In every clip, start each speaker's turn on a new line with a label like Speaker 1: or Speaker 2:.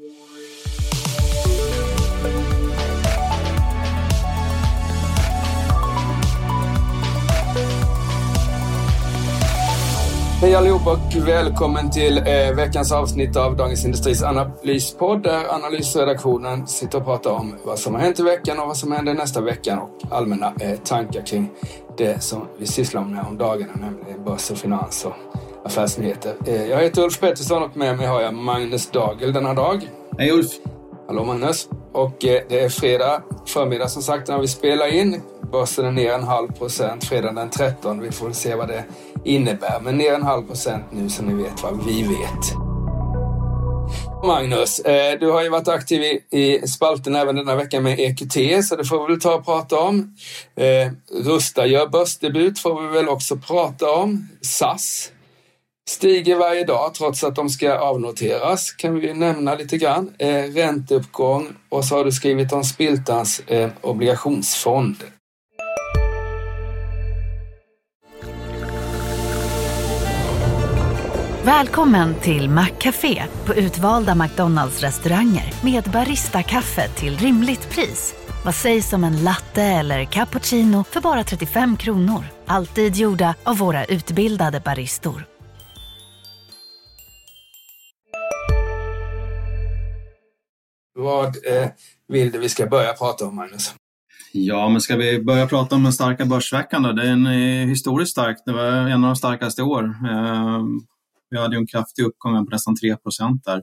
Speaker 1: Hej allihop och välkommen till eh, veckans avsnitt av Dagens Industris analyspodd där analysredaktionen sitter och pratar om vad som har hänt i veckan och vad som händer nästa vecka och allmänna eh, tankar kring det som vi sysslar med om dagarna, nämligen börs och finans och affärsnyheter. Eh, jag heter Ulf Pettersson och med mig har jag Magnus Dagel denna dag.
Speaker 2: Hej Ulf!
Speaker 1: Hallå Magnus! Och eh, det är fredag förmiddag som sagt när vi spelar in. Börsen är ner en halv procent fredag den 13. Vi får se vad det innebär. Men ner en halv procent nu så ni vet vad vi vet. Magnus, eh, du har ju varit aktiv i spalten även denna vecka med EQT, så det får vi väl ta och prata om. Rusta gör börsdebut får vi väl också prata om. SAS stiger varje dag trots att de ska avnoteras, kan vi nämna lite grann. Eh, ränteuppgång och så har du skrivit om Spiltans eh, obligationsfond.
Speaker 3: Välkommen till Maccafé på utvalda McDonalds restauranger med Baristakaffe till rimligt pris. Vad sägs om en latte eller cappuccino för bara 35 kronor? Alltid gjorda av våra utbildade baristor.
Speaker 1: Vad eh, vill du vi ska börja prata om, Magnus?
Speaker 2: Ja, men ska vi börja prata om den starka börsveckan då? Den är historiskt stark. Det var en av de starkaste i år. Eh, vi hade ju en kraftig uppgång på nästan 3 där.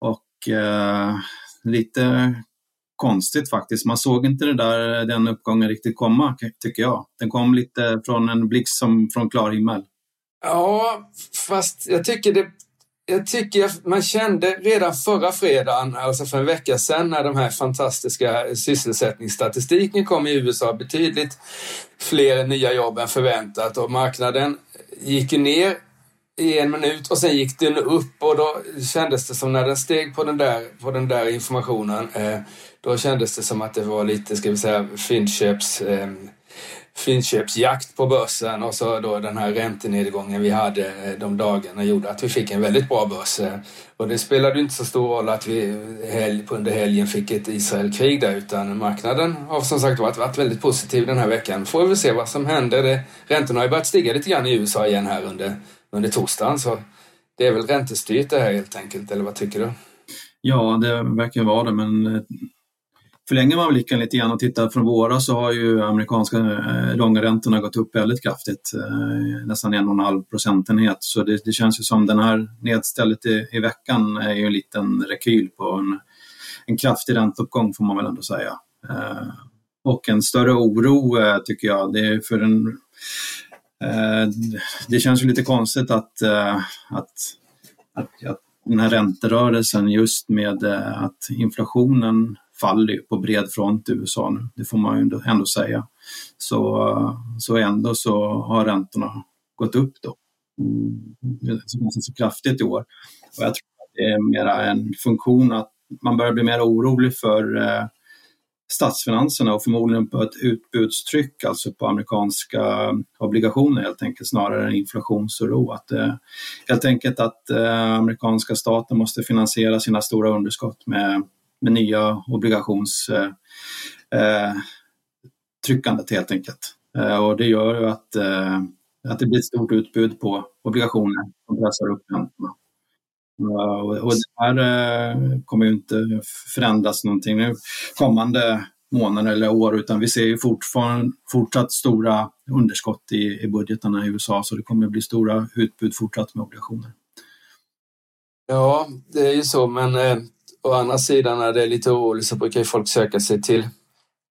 Speaker 2: Och eh, lite konstigt faktiskt. Man såg inte det där, den uppgången riktigt komma, tycker jag. Den kom lite från en blixt som från klar himmel.
Speaker 1: Ja, fast jag tycker det jag tycker man kände redan förra fredagen, alltså för en vecka sedan, när de här fantastiska sysselsättningsstatistiken kom i USA, betydligt fler nya jobb än förväntat. Och marknaden gick ju ner i en minut och sen gick den upp. Och då kändes det som när den steg på den där, på den där informationen, eh, då kändes det som att det var lite, ska vi säga, fyndköps eh, fyndköpsjakt på börsen och så då den här räntenedgången vi hade eh, de dagarna gjorde att vi fick en väldigt bra börs. Eh. Och det spelade inte så stor roll att vi eh, helg, under helgen fick ett Israelkrig där utan marknaden har som sagt varit, varit väldigt positiv den här veckan. Får vi se vad som händer. Det, räntorna har ju börjat stiga lite grann i USA igen här under, under torsdagen så det är väl räntestyrt det här helt enkelt, eller vad tycker du?
Speaker 2: Ja, det verkar vara det, men Förlänger man blicken lite grann och tittar från våra så har ju amerikanska eh, långa räntorna gått upp väldigt kraftigt, eh, nästan en och en halv procentenhet. Så det, det känns ju som den här nedstället i, i veckan är ju en liten rekyl på en, en kraftig ränteuppgång får man väl ändå säga. Eh, och en större oro eh, tycker jag, det är för en eh, det känns ju lite konstigt att, eh, att, att, att den här ränterörelsen just med att inflationen faller på bred front i USA nu, det får man ju ändå säga. Så, så ändå så har räntorna gått upp då. Mm, så kraftigt i år. Och jag tror att det är mera en funktion att man börjar bli mer orolig för eh, statsfinanserna och förmodligen på ett utbudstryck, alltså på amerikanska eh, obligationer helt enkelt, snarare än inflationsoro. Att, eh, helt enkelt att eh, amerikanska staten måste finansiera sina stora underskott med med nya obligationstryckandet eh, eh helt enkelt. Eh, och det gör ju att, eh, att det blir ett stort utbud på obligationer som pressar upp räntorna. Eh, och det här eh, kommer ju inte förändras någonting nu kommande månader eller år utan vi ser ju fortfarande fortsatt stora underskott i, i budgetarna i USA så det kommer bli stora utbud fortsatt med obligationer.
Speaker 1: Ja, det är ju så men å andra sidan när det är lite oroligt så brukar ju folk söka sig till,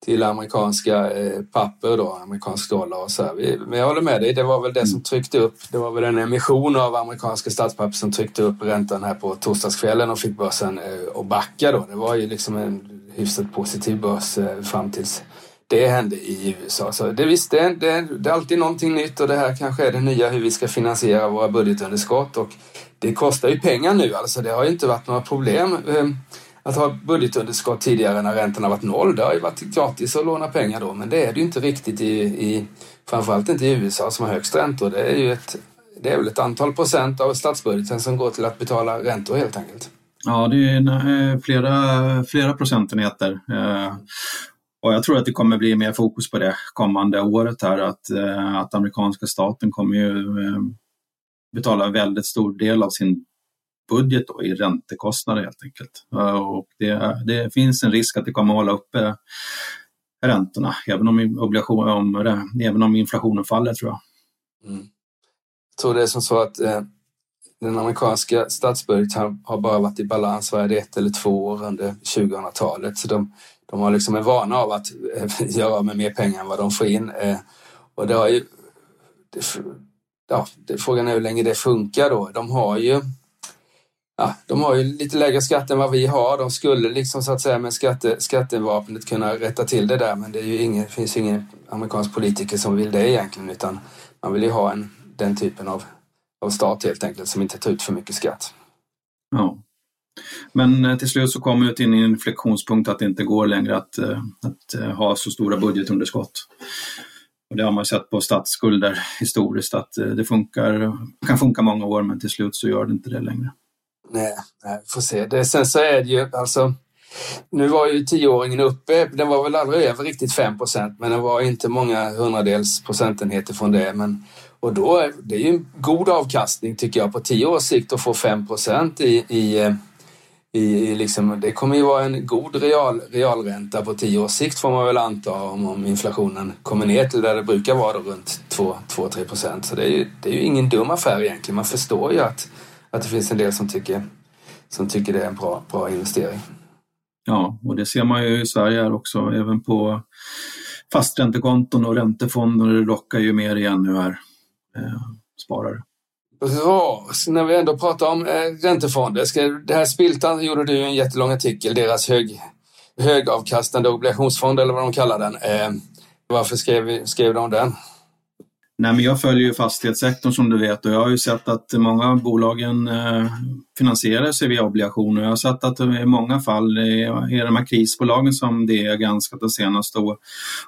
Speaker 1: till amerikanska eh, papper då, amerikansk dollar och så här. Men jag håller med dig, det var väl det som tryckte upp, det var väl en emission av amerikanska statspapper som tryckte upp räntan här på torsdagskvällen och fick börsen eh, att backa då. Det var ju liksom en hyfsat positiv börs eh, fram tills det hände i USA. Så det, visst, det, det, det är alltid någonting nytt och det här kanske är det nya hur vi ska finansiera våra budgetunderskott. Och det kostar ju pengar nu, alltså det har ju inte varit några problem ehm, att ha budgetunderskott tidigare när räntorna varit noll. Det har ju varit gratis att låna pengar då, men det är det ju inte riktigt i, i framförallt inte i USA som har högst räntor. Det är ju ett, det är väl ett antal procent av statsbudgeten som går till att betala räntor helt enkelt.
Speaker 2: Ja, det är eh, flera, flera procentenheter. Eh, och jag tror att det kommer bli mer fokus på det kommande året här, att, eh, att amerikanska staten kommer ju ehm, betalar en väldigt stor del av sin budget då, i räntekostnader helt enkelt. Eh, och det, det, finns en risk att det kommer att hålla uppe räntorna, även om, obligation, om, även om inflationen faller tror jag. Mm.
Speaker 1: Jag tror det är som så att eh, den amerikanska statsbudgeten har bara varit i balans vad är ett eller två år under 2000-talet. Så de, de har liksom en vana av att eh, göra med mer pengar än vad de får in. Eh, och det har ju, det, ja, frågan är hur länge det funkar då. De har ju ja, de har ju lite lägre skatt än vad vi har. De skulle liksom så att säga med skatte, skattevapnet kunna rätta till det där men det är ju ingen, finns ingen amerikansk politiker som vill det egentligen utan man vill ju ha en, den typen av, av stat helt enkelt som inte tar ut för mycket skatt.
Speaker 2: Ja. Men eh, till slut så kommer vi till en inflektionspunkt att det inte går längre att, eh, att eh, ha så stora budgetunderskott. Och det har man sett på statsskulder historiskt att eh, det funkar, kan funka många år men till slut så gör det inte det längre.
Speaker 1: Nej, nej får se. Det, sen så är det ju alltså nu var ju tioåringen uppe, den var väl aldrig över riktigt 5% men den var inte många hundradels procentenheter från det. Men, och då, det är ju en god avkastning tycker jag på tio års sikt att få 5 i, i, eh, i liksom, det kommer ju vara en god real, realränta på tio års sikt får man väl anta om, om inflationen kommer ner till där det brukar vara då, runt 2-3 procent. Så det är, ju, det är ju ingen dum affär egentligen. Man förstår ju att att det finns en del som tycker, som tycker det är en bra, bra investering.
Speaker 2: Ja, och det ser man ju i Sverige här också, även på fasträntekonton och räntefonder. Det lockar ju mer igen nu här, eh, sparare.
Speaker 1: Bra, så när vi ändå pratar om eh, räntefonder. Ska, det här Spiltan gjorde du en jättelång artikel, deras hög, högavkastande obligationsfond eller vad de kallar den. Eh, varför skrev, skrev de den?
Speaker 2: Nej, men jag följer ju fastighetssektorn som du vet och jag har ju sett att många av bolagen eh, finansierar sig via obligationer. Jag har sett att i många fall i de här krisbolagen som det är granskat det senaste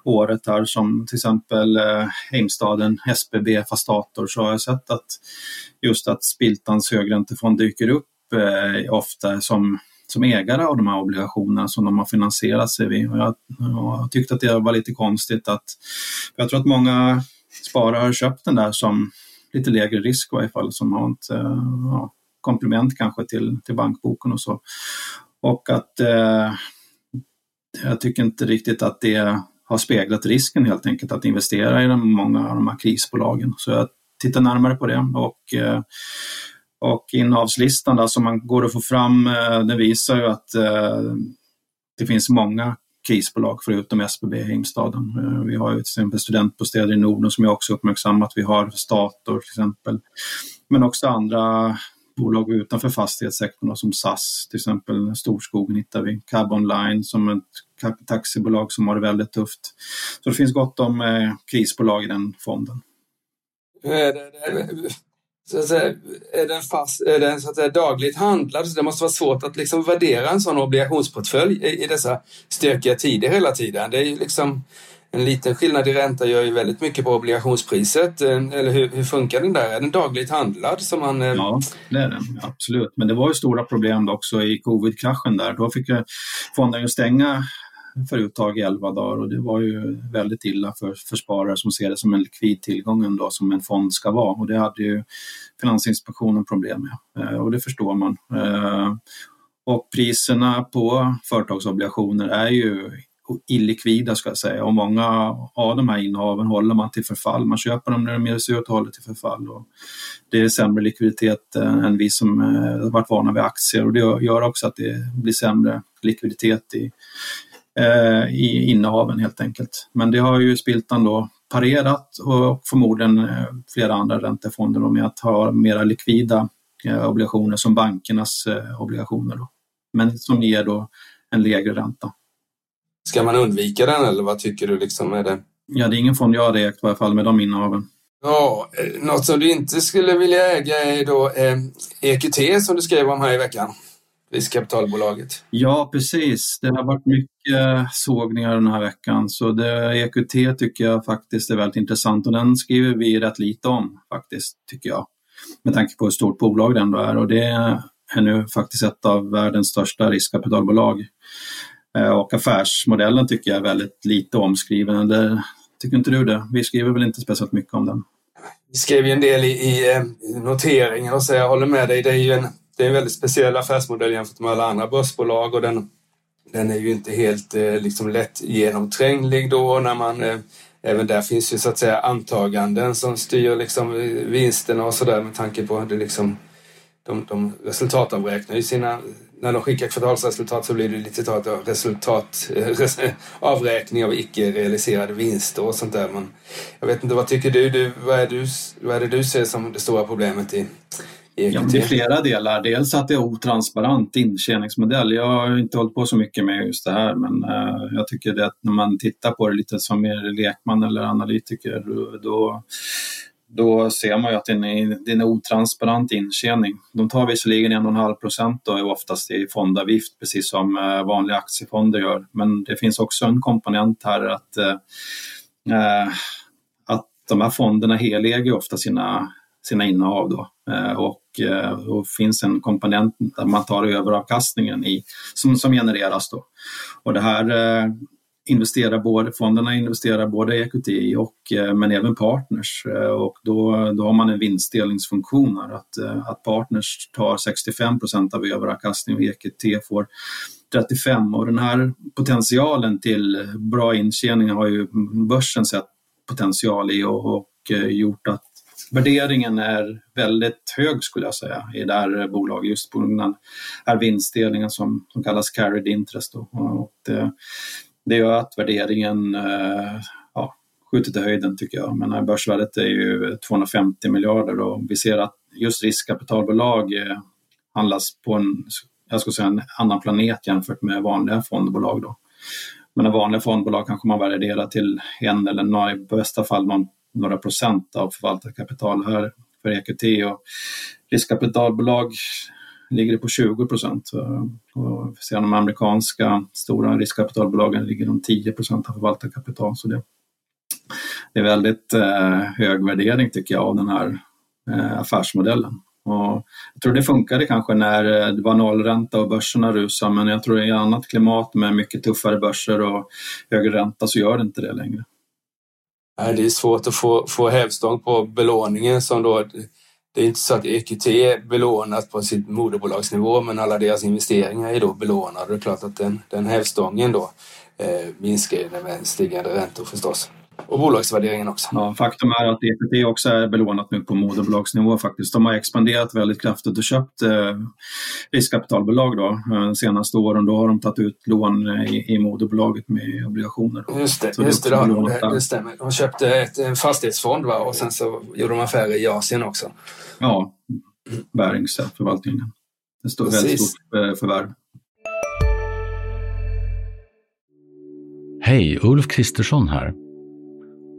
Speaker 2: året här som till exempel eh, Heimstaden, SBB, Fastator så har jag sett att just att Spiltans högräntefond dyker upp eh, ofta som som ägare av de här obligationerna som de har finansierat sig vid. Och jag, jag tyckte att det var lite konstigt att jag tror att många Spara har köpt den där som lite lägre risk i varje fall, som har ett eh, ja, komplement kanske till, till bankboken och så. Och att eh, jag tycker inte riktigt att det har speglat risken helt enkelt att investera i de, många av de här krisbolagen. Så jag tittar närmare på det och eh, och innehavslistan där som man går att få fram, eh, den visar ju att eh, det finns många krisbolag förutom SBB i Heimstaden. Eh, vi har ju till exempel studentbostäder i Norden som jag också uppmärksammat. Vi har Stator till exempel. Men också andra bolag utanför fastighetssektorn som SAS, till exempel Storskogen hittar vi, Cab Online som ett taxibolag som har det väldigt tufft. Så det finns gott om eh, krisbolag i den fonden.
Speaker 1: Eh, så att säga, är den, fast, är den så att säga, dagligt handlad så det måste vara svårt att liksom värdera en sån obligationsportfölj i, i dessa stökiga tider hela tiden. Det är ju liksom en liten skillnad i ränta gör ju väldigt mycket på obligationspriset. Eller hur, hur funkar den där? Är den dagligt handlad? Som man,
Speaker 2: eh, ja, det är den. Absolut. Men det var ju stora problem också i covid-kraschen där. Då fick fonden ju stänga för uttag i 11 dagar och det var ju väldigt illa för, för sparare som ser det som en likvid tillgång ändå, som en fond ska vara och det hade ju Finansinspektionen problem med eh, och det förstår man. Eh, och priserna på företagsobligationer är ju illikvida ska jag säga och många av de här innehaven håller man till förfall. Man köper dem när de ger sig ut och håller till förfall. Och det är sämre likviditet än vi som eh, varit vana vid aktier och det gör också att det blir sämre likviditet i, Eh, i innehaven helt enkelt. Men det har ju Spiltan då parerat och förmodligen eh, flera andra räntefonder med att ha mera likvida eh, obligationer som bankernas obligationer. Då. Men som ger då en lägre ränta.
Speaker 1: Ska man undvika den eller vad tycker du? Liksom är det?
Speaker 2: Ja, det är ingen fond jag har ägt i alla fall med de innehaven.
Speaker 1: Ja, något som du inte skulle vilja äga är då eh, EQT som du skrev om här i veckan riskkapitalbolaget.
Speaker 2: Ja, precis. Det har varit mycket sågningar den här veckan så det, EQT tycker jag faktiskt är väldigt intressant och den skriver vi rätt lite om faktiskt, tycker jag. Med tanke på hur stort bolag det ändå är och det är nu faktiskt ett av världens största riskkapitalbolag. Eh, och affärsmodellen tycker jag är väldigt lite omskriven. Det, tycker inte du det? Vi skriver väl inte speciellt mycket om den?
Speaker 1: Vi skrev ju en del i, i, eh, i noteringen och så jag håller med dig. Det är ju en, det är en väldigt speciell affärsmodell jämfört med alla andra börsbolag och den, den är ju inte helt eh, liksom lätt genomtränglig då när man eh, Även där finns ju så att säga antaganden som styr liksom eh, vinsterna och sådär med tanke på det liksom de, de resultatavräknar ju sina när de skickar kvartalsresultat så blir det lite av resultat, eh, avräkning av icke realiserade vinster och sånt där. Men jag vet inte, vad tycker du? du, vad, är du vad är det du ser som det stora problemet i
Speaker 2: Ja, det är flera delar. Dels att det är otransparent intjäningsmodell. Jag har inte hållit på så mycket med just det här men uh, jag tycker det att när man tittar på det lite som mer lekman eller analytiker då då ser man ju att det är en otransparent intjäning. De tar visserligen 1,5 procent och är oftast i fondavgift, precis som eh, vanliga aktiefonder gör. Men det finns också en komponent här att, eh, eh att de här fonderna heläger ofta sina, sina innehav. Då. Eh, och, Eh, och finns en komponent där man tar överavkastningen i, som, som genereras. Då. Och det här eh, investerar både, fonderna investerar både i equity och, eh, men även partners och då, då har man en vinstdelningsfunktion här att, att partners tar 65 procent av överavkastningen och EQT får 35 och den här potentialen till bra intjäning har ju börsen sett potential i och, och gjort att värderingen är väldigt hög skulle jag säga i det här bolaget just på grund av här vinstdelningen som, som kallas carried interest. Då. Och det, det gör att värderingen eh, ja, skjuter till höjden tycker jag. Men börsvärdet är ju 250 miljarder och vi ser att just riskkapitalbolag eh, handlas på en, jag skulle säga en annan planet jämfört med vanliga fondbolag. Då. Men vanliga fondbolag kanske man värderar till en eller några, i bästa fall man några procent av förvaltat kapital. Här för EQT och riskkapitalbolag ligger det på 20 procent. Och sedan de amerikanska stora riskkapitalbolagen ligger de 10 procent av förvaltat kapital. Så det, det är väldigt eh, hög värdering tycker jag av den här eh, affärsmodellen. Och jag tror det funkade kanske när eh, det var nollränta och börserna rusade men jag tror i annat klimat med mycket tuffare börser och högre ränta så gör det inte det längre
Speaker 1: det är svårt att få, få hävstång på belåningen som då det är inte så att EQT är belånat på sitt moderbolagsnivå men alla deras investeringar är då belånade. Det är klart att den, den hävstången då eh, minskar med stigande räntor förstås. Och bolagsvärderingen också.
Speaker 2: Ja, faktum är att EQT också är belånat nu på moderbolagsnivå faktiskt. De har expanderat väldigt kraftigt och köpt eh, riskkapitalbolag då, eh, de senaste åren. Då har de tagit ut lån i, i moderbolaget med obligationer. Då.
Speaker 1: Just det, just det, det, det, det, stämmer. De köpte ett, en fastighetsfond va? och sen så gjorde de affärer i Asien också.
Speaker 2: Ja, bäringsförvaltningen. Det står väldigt stort eh, förvärv.
Speaker 4: Hej, Ulf Kristersson här.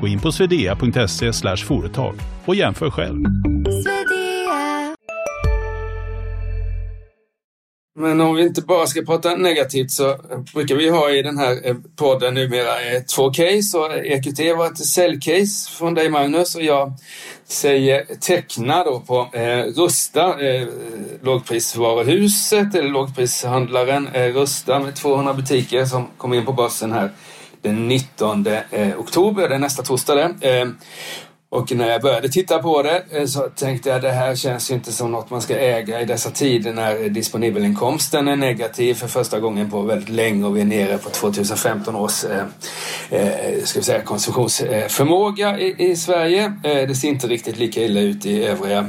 Speaker 5: Gå in på swedea.se företag och jämför själv.
Speaker 1: Men om vi inte bara ska prata negativt så brukar vi ha i den här eh, podden numera eh, två case. Och EQT var ett säljcase från dig Magnus och jag säger teckna då på eh, Rusta, eh, lågprisvaruhuset eller lågprishandlaren eh, Rusta med 200 butiker som kom in på börsen här den 19 eh, oktober, det är nästa torsdag det. Eh, och när jag började titta på det eh, så tänkte jag det här känns ju inte som något man ska äga i dessa tider när disponibelinkomsten är negativ för första gången på väldigt länge och vi är nere på 2015 års eh, eh, ska vi säga, konsumtionsförmåga i, i Sverige. Eh, det ser inte riktigt lika illa ut i övriga. Eh,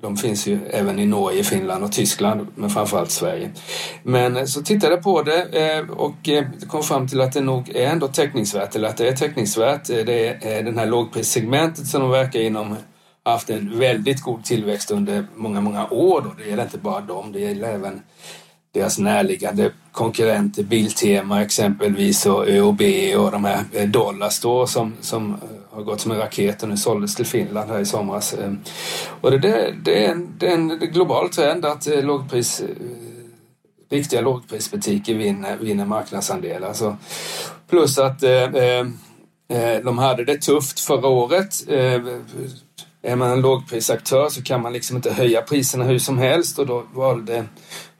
Speaker 1: de finns ju även i Norge, Finland och Tyskland men framförallt Sverige. Men så tittade jag på det eh, och kom fram till att det nog är ändå täckningsvärt eller att det är täckningsvärt. Det är den här lågprissegmentet som de verkar inom haft en väldigt god tillväxt under många, många år. Då. Det gäller inte bara dem, det gäller även deras närliggande konkurrenter Biltema exempelvis och ÖoB och de här eh, Dollarstore som, som eh, har gått som en raket och nu såldes till Finland här i somras. Eh, och det, det, det, är, en, det är en global trend att lågpris riktiga lågprisbutiker vinner, vinner marknadsandelar. Så, alltså, plus att eh, Eh, de hade det tufft förra året. Eh, är man en lågprisaktör så kan man liksom inte höja priserna hur som helst och då valde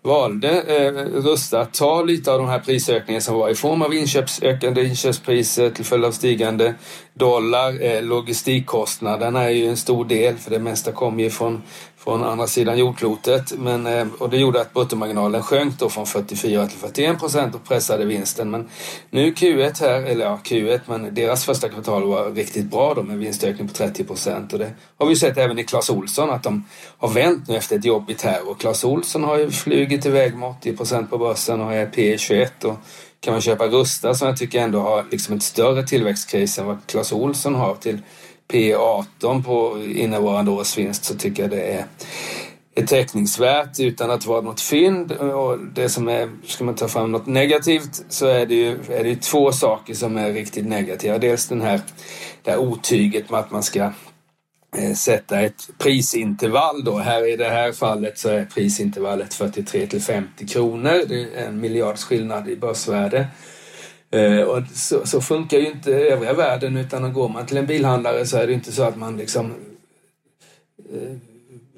Speaker 1: valde eh, Rusta att ta lite av de här prisökningarna som var i form av inköps, ökande inköpspriser till följd av stigande dollar. Logistikkostnaderna är ju en stor del för det mesta kommer ju från från andra sidan jordklotet. Men, eh, och det gjorde att bruttomarginalen sjönk då från 44 till 41 procent och pressade vinsten. Men nu Q1 här, eller ja Q1, men deras första kvartal var riktigt bra då med vinstökning på 30 procent. Och det har vi sett även i Clas Olsson att de har vänt nu efter ett jobbigt här. Och Clas Olsson har ju flugit iväg med 80 procent på börsen och är P 21 och kan man köpa Rusta som jag tycker ändå har liksom ett större tillväxtcase än vad Clas Olsson har till P18 på innevarande års vinst så tycker jag det är är teckningsvärt utan att vara något fynd. Och det som är, ska man ta fram något negativt så är det ju är det två saker som är riktigt negativa. Dels den här, det här otyget med att man ska eh, sätta ett prisintervall då. Här i det här fallet så är prisintervallet 43 till 50 kronor. Det är en miljards skillnad i börsvärde. Eh, och så, så, funkar ju inte övriga världen utan går man till en bilhandlare så är det inte så att man liksom eh,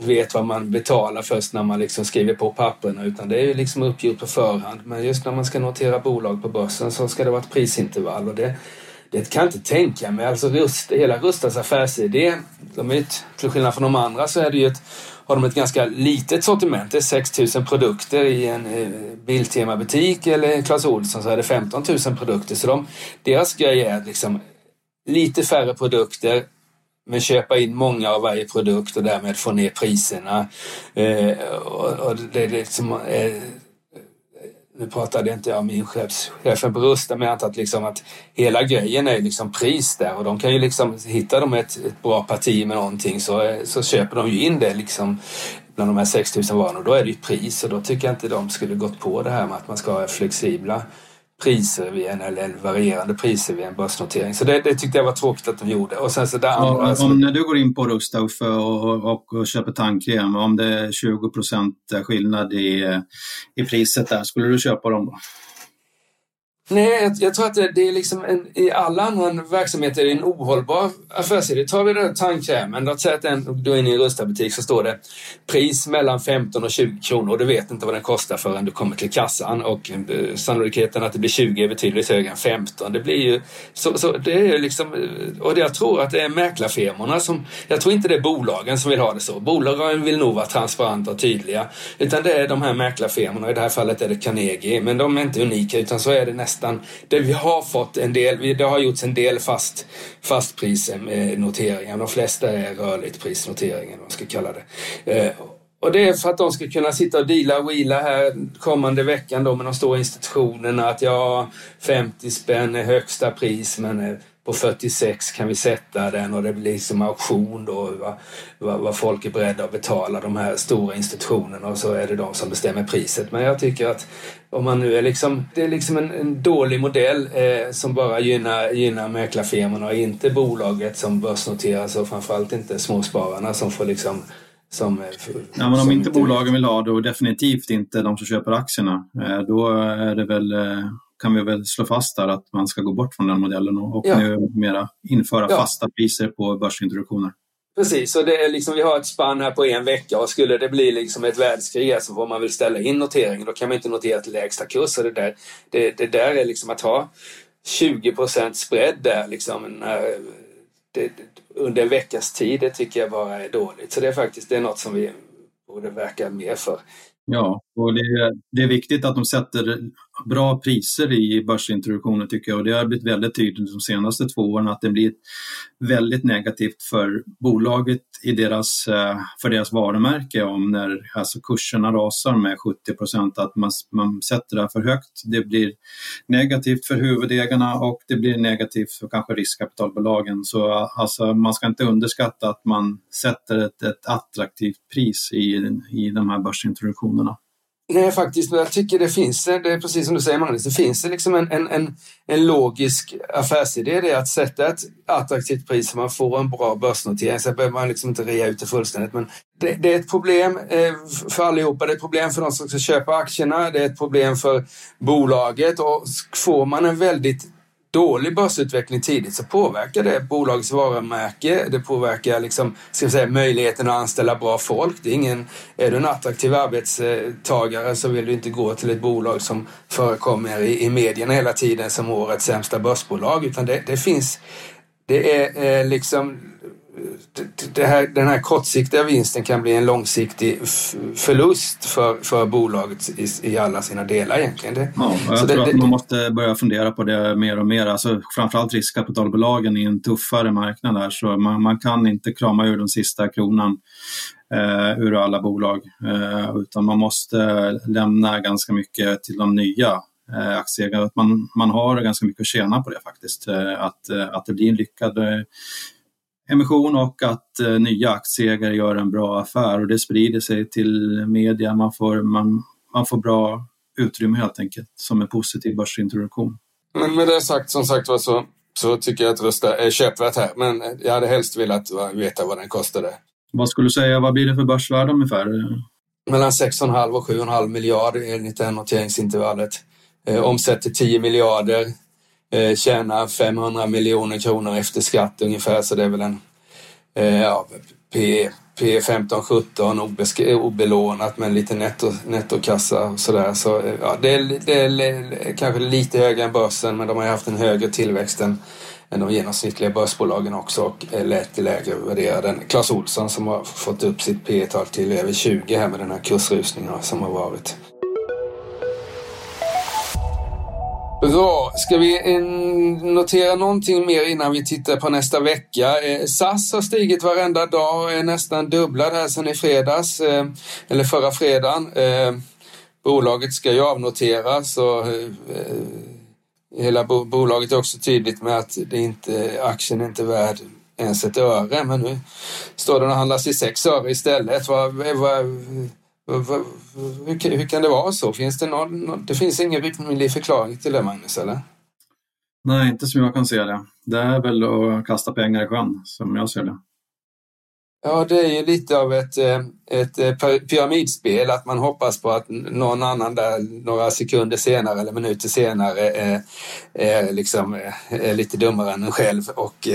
Speaker 1: vet vad man betalar först när man liksom skriver på papperna utan det är ju liksom uppgjort på förhand. Men just när man ska notera bolag på börsen så ska det vara ett prisintervall och det, det kan jag inte tänka mig. Alltså Rust, hela Rustas affärsidé, de är till skillnad från de andra så är det ju ett har de ett ganska litet sortiment. Det är 6 000 produkter i en eh, Biltema-butik eller Clas Ohlson så är det 15 000 produkter. Så de, deras grej är liksom lite färre produkter men köpa in många av varje produkt och därmed få ner priserna. Eh, och, och det är liksom, eh, nu pratade inte jag med inköpschefen på Rusta, men jag antar att, liksom att hela grejen är liksom pris där. Och de kan ju liksom, hittar de ett, ett bra parti med någonting så, så köper de ju in det liksom bland de här 6000 varorna och då är det ju pris. Och då tycker jag inte de skulle gått på det här med att man ska ha flexibla priser vid en, eller varierande priser vid en börsnotering. Så det, det tyckte jag var tråkigt att de gjorde. Och sen så andra,
Speaker 2: ja, om, när du går in på Rusta och, och, och, köper tandkräm, om det är 20% skillnad i, i priset där, skulle du köpa dem då?
Speaker 1: Nej, jag, jag, tror att det, det är liksom en, i alla andra verksamheter är det en ohållbar affärsidé. Tar vi den tandkrämen, låt säga att den, du är inne i en Rusta-butik så står det pris mellan 15 och 20 kronor och du vet inte vad den kostar förrän du kommer till kassan och eh, sannolikheten att det blir 20 är betydligt högre än 15. Det blir ju, så, så det är liksom, eh, och jag tror att det är mäklarfirmorna som, jag tror inte det är bolagen som vill ha det så. Bolagen vill nog vara transparenta och tydliga, utan det är de här mäklarfirmorna, i det här fallet är det Carnegie, men de är inte unika utan så är det nästan listan där vi har fått en del, det har gjorts en del fast, fastprisnoteringar. Eh, de flesta är rörligt prisnoteringar, vad man ska kalla det. Eh, och det är för att de ska kunna sitta och deala och wheela här kommande veckan då med de stora institutionerna att ja, 50 spänn är högsta pris men eh, på 46 kan vi sätta den och det blir som auktion då vad, vad, vad, folk är beredda att betala de här stora institutionerna och så är det de som bestämmer priset. Men jag tycker att om man nu är liksom, det är liksom en, en dålig modell eh, som bara gynnar, gynnar mäklarfirmorna och inte bolaget som börsnoteras och framförallt inte småspararna som får liksom som,
Speaker 2: ja, men om inte bolagen vill ha det och definitivt inte de som köper aktierna, eh, då är det väl eh, kan vi väl slå fast där att man ska gå bort från den modellen och, och ja. numera införa ja. fasta priser på börsintroduktioner.
Speaker 1: Precis, och det är liksom, vi har ett spann här på en vecka och skulle det bli liksom ett världskrig så får man väl ställa in noteringen. Då kan man inte notera till lägsta kurs. Det, där, det, det där är liksom att ha 20 spread där liksom när, det, under en veckas tid, det tycker jag bara är dåligt. Så det är faktiskt det är något som vi borde verka mer för.
Speaker 2: Ja, och det är, det är viktigt att de sätter bra priser i börsintroduktionen tycker jag och det har blivit väldigt tydligt de senaste två åren att det blir väldigt negativt för bolaget i deras, eh, för deras varumärke om när alltså kurserna rasar med 70 procent, att man, man sätter det för högt. Det blir negativt för huvudägarna och det blir negativt för kanske riskkapitalbolagen. Så alltså, man ska inte underskatta att man sätter ett, ett attraktivt pris i, i de här börsintroduktionerna.
Speaker 1: Nej, faktiskt. Jag tycker det finns, eh, det är precis som du säger Magnus, det finns liksom en, en, en, en logisk affärsidé. Det är att sätta ett attraktivt pris så man får en bra börsnotering. Sen behöver man liksom inte rea ut det fullständigt. Men det, det, är ett problem eh, för allihopa. Det är ett problem för de som ska köpa aktierna. Det är ett problem för bolaget. Och får man en väldigt dålig börsutveckling tidigt så påverkar det bolagets varumärke. Det påverkar liksom, ska vi säga, möjligheten att anställa bra folk. Det är, ingen, är du en attraktiv arbetstagare så vill du inte gå till ett bolag som förekommer i, i medierna hela tiden som årets sämsta börsbolag. Utan det, det finns, det är eh, liksom här, den här kortsiktiga vinsten kan bli en långsiktig förlust för, för bolaget i, i alla sina delar egentligen. Det,
Speaker 2: ja, jag tror det, att man måste börja fundera på det mer och mer. Alltså, framförallt riskkapitalbolagen i en tuffare marknad där, så man, man kan inte krama ur den sista kronan eh, ur alla bolag, eh, utan man måste lämna ganska mycket till de nya eh, aktieägare. Man, man har ganska mycket att tjäna på det faktiskt, eh, att, eh, att det blir en lyckad eh, emission och att eh, nya aktieägare gör en bra affär och det sprider sig till media. Man får, man, man får bra utrymme helt enkelt som en positiv börsintroduktion.
Speaker 1: Men med det sagt, som sagt var så, så tycker jag att rösta är köpvärt här. Men jag hade helst velat veta vad den kostade.
Speaker 2: Vad skulle du säga, vad blir det för börsvärde ungefär?
Speaker 1: Mellan 6,5 och 7,5 miljarder enligt det här noteringsintervallet. Eh, omsätter 10 miljarder eh, tjänar 500 miljoner kronor efter skatt ungefär så det är väl en eh, ja, P, P 15 17 obelånat med lite netto, nettokassa och sådär. Så, eh, ja, det, är, det är kanske lite högre än börsen men de har haft en högre tillväxt än, än de genomsnittliga börsbolagen också och eh, är lite lägre värderade än Clas Olsson som har fått upp sitt P tal till över 20 här med den här kursrusningen som har varit. Bra. Ska vi eh, notera någonting mer innan vi tittar på nästa vecka? Eh, SAS har stigit varenda dag och är nästan dubblad här sedan i fredags, eh, eller förra fredagen. Bolaget ska ju avnoteras och hela bolaget är också tydligt med att det inte, aktien är inte värd ens ett öre, men nu står den och handlas i sex öre istället. Vad, vad, hur, hur kan det vara så? Finns det, någon, det finns ingen rimlig förklaring till det, Magnus? Eller?
Speaker 2: Nej, inte som jag kan se det. Det är väl att kasta pengar i sjön, som jag ser det.
Speaker 1: Ja, det är ju lite av ett, eh, ett eh, pyramidspel, att man hoppas på att någon annan där några sekunder senare eller minuter senare är, är, liksom, är lite dummare än en själv och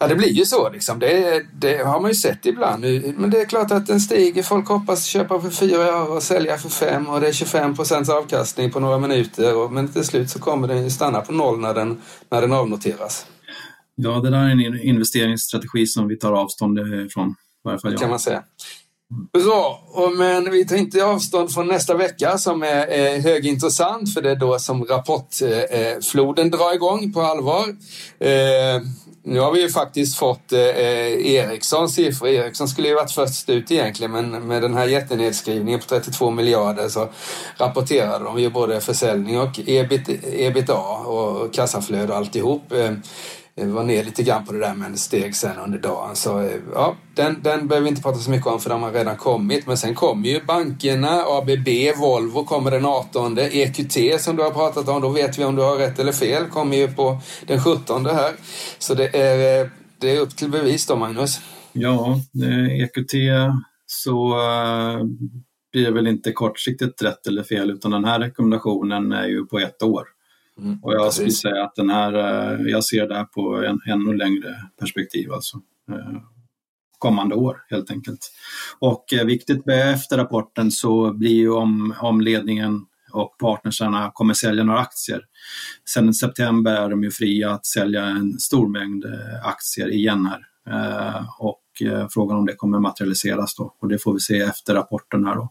Speaker 1: Ja, det blir ju så liksom. Det, det, har man ju sett ibland. Men det är klart att den stiger. Folk hoppas köpa för fyra öre och sälja för fem och det är 25 procents avkastning på några minuter. Men till slut så kommer den ju stanna på noll när den, när den avnoteras.
Speaker 2: Ja, det där är en investeringsstrategi som vi tar avstånd ifrån. I varje fall jag.
Speaker 1: kan man säga. Bra, men vi tar inte avstånd från nästa vecka som är högintressant för det är då som rapportfloden drar igång på allvar. Nu har vi ju faktiskt fått eh, eh Ericssons siffror. Ericsson skulle ju varit först ut egentligen men med den här jättenedskrivningen på 32 miljarder så rapporterade de ju både försäljning och ebit, ebitda och kassaflöde och alltihop. Eh, Eh, var ner lite grann på det där men steg sen under dagen. Så eh, ja, den, den behöver vi inte prata så mycket om för de har redan kommit. Men sen kommer ju bankerna, ABB, Volvo kommer den 18. EQT som du har pratat om, då vet vi om du har rätt eller fel, kommer ju på den 17 här. Så det är, eh, det är upp till bevis då Magnus.
Speaker 2: Ja, EQT så blir det väl inte kortsiktigt rätt eller fel utan den här rekommendationen är ju på ett år. Mm, och jag precis. skulle säga att den här, eh, jag ser det här på en ännu längre perspektiv alltså. Eh, kommande år helt enkelt. Och eh, viktigt efter rapporten så blir ju om, om ledningen och partnersarna kommer sälja några aktier. Sen i september är de ju fria att sälja en stor mängd aktier igen här. Och Eh, frågan om det kommer materialiseras då och det får vi se efter rapporten här då.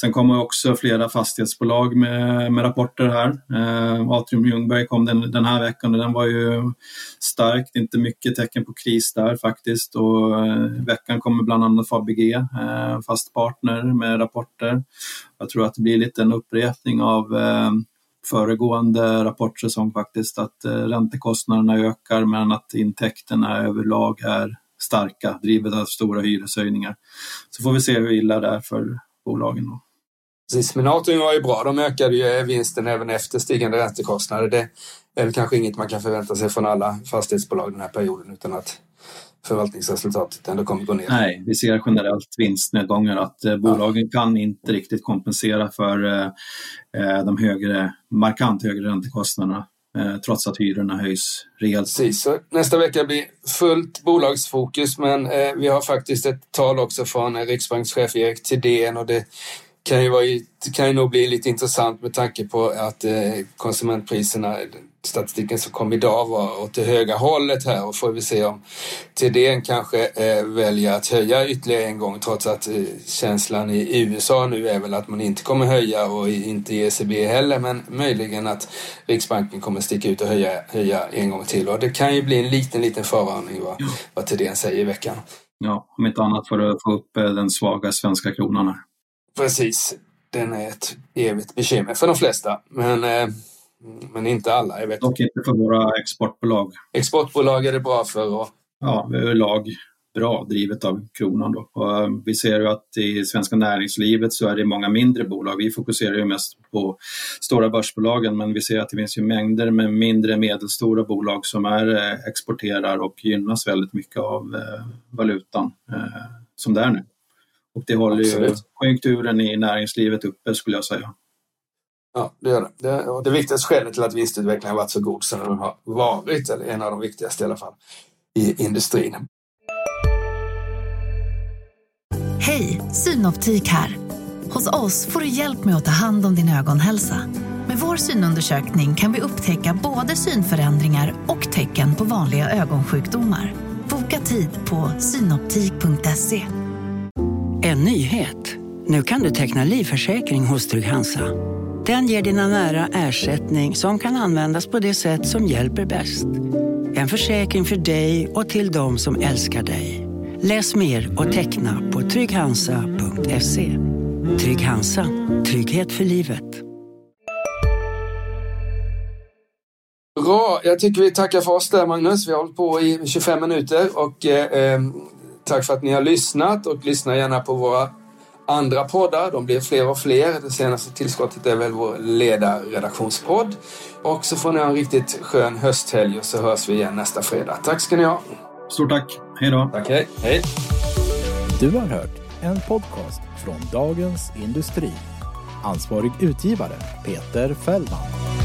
Speaker 2: Sen kommer också flera fastighetsbolag med, med rapporter här. Eh, Atrium Ljungberg kom den, den här veckan och den var ju starkt, inte mycket tecken på kris där faktiskt och eh, veckan kommer bland annat Fabege, eh, fast partner med rapporter. Jag tror att det blir lite en upprepning av eh, föregående rapportsäsong faktiskt att eh, räntekostnaderna ökar men att intäkterna överlag är starka, drivet av stora hyreshöjningar. Så får vi se hur illa det är för bolagen. Då.
Speaker 1: Precis, men Atrium var ju bra. De ökade ju vinsten även efter stigande räntekostnader. Det är väl kanske inget man kan förvänta sig från alla fastighetsbolag den här perioden utan att förvaltningsresultatet ändå kommer gå ner.
Speaker 2: Nej, vi ser generellt vinstnedgångar att eh, bolagen ja. kan inte riktigt kompensera för eh, eh, de högre, markant högre räntekostnaderna Eh, trots att hyrorna höjs rejält.
Speaker 1: Precis, så nästa vecka blir fullt bolagsfokus men eh, vi har faktiskt ett tal också från Riksbankschef Erik Thedéen och det kan ju, vara, kan ju nog bli lite intressant med tanke på att eh, konsumentpriserna, statistiken som kom idag var åt det höga hållet här och får vi se om TDN kanske eh, väljer att höja ytterligare en gång trots att eh, känslan i USA nu är väl att man inte kommer höja och inte i ECB heller men möjligen att Riksbanken kommer sticka ut och höja, höja en gång till och det kan ju bli en liten, liten förvarning vad, vad TDN säger i veckan.
Speaker 2: Ja, om inte annat för att få upp den svaga svenska kronan här.
Speaker 1: Precis. Den är ett evigt bekymmer för de flesta. Men, eh, men inte alla. Jag vet.
Speaker 2: Dock inte för våra exportbolag.
Speaker 1: Exportbolag är det bra för. Och...
Speaker 2: Ja, överlag bra drivet av kronan. Då. Och eh, vi ser ju att i svenska näringslivet så är det många mindre bolag. Vi fokuserar ju mest på stora börsbolagen men vi ser att det finns ju mängder med mindre medelstora bolag som är eh, exporterar och gynnas väldigt mycket av valutan som det är nu. Och det håller ju konjunkturen i näringslivet uppe skulle jag säga.
Speaker 1: Ja, det gör det. Det, och det viktigaste skälet till att vinstutvecklingen har varit så god som den har varit, eller en av de viktigaste i alla fall, i industrin.
Speaker 3: Hej, Synoptik här. Hos oss får du hjälp med att ta hand om din ögonhälsa. Med vår synundersökning kan vi upptäcka både synförändringar och tecken på vanliga ögonsjukdomar. Boka tid på synoptik.se.
Speaker 6: En nyhet. Nu kan du teckna livförsäkring hos Trygg-Hansa. Den ger dina nära ersättning som kan användas på det sätt som hjälper bäst. En försäkring för dig och till de som älskar dig. Läs mer och teckna på trygghansa.se. Trygg Hansa. Trygghet för livet.
Speaker 1: Bra, jag tycker vi tackar för oss där Magnus. Vi har hållit på i 25 minuter och eh, eh Tack för att ni har lyssnat och lyssna gärna på våra andra poddar. De blir fler och fler. Det senaste tillskottet är väl vår ledarredaktionspodd. Och så får ni ha en riktigt skön hösthelg och så hörs vi igen nästa fredag. Tack ska ni ha.
Speaker 2: Stort tack. Hej då.
Speaker 1: Tack, hej. hej.
Speaker 7: Du har hört en podcast från Dagens Industri. Ansvarig utgivare Peter Fällman.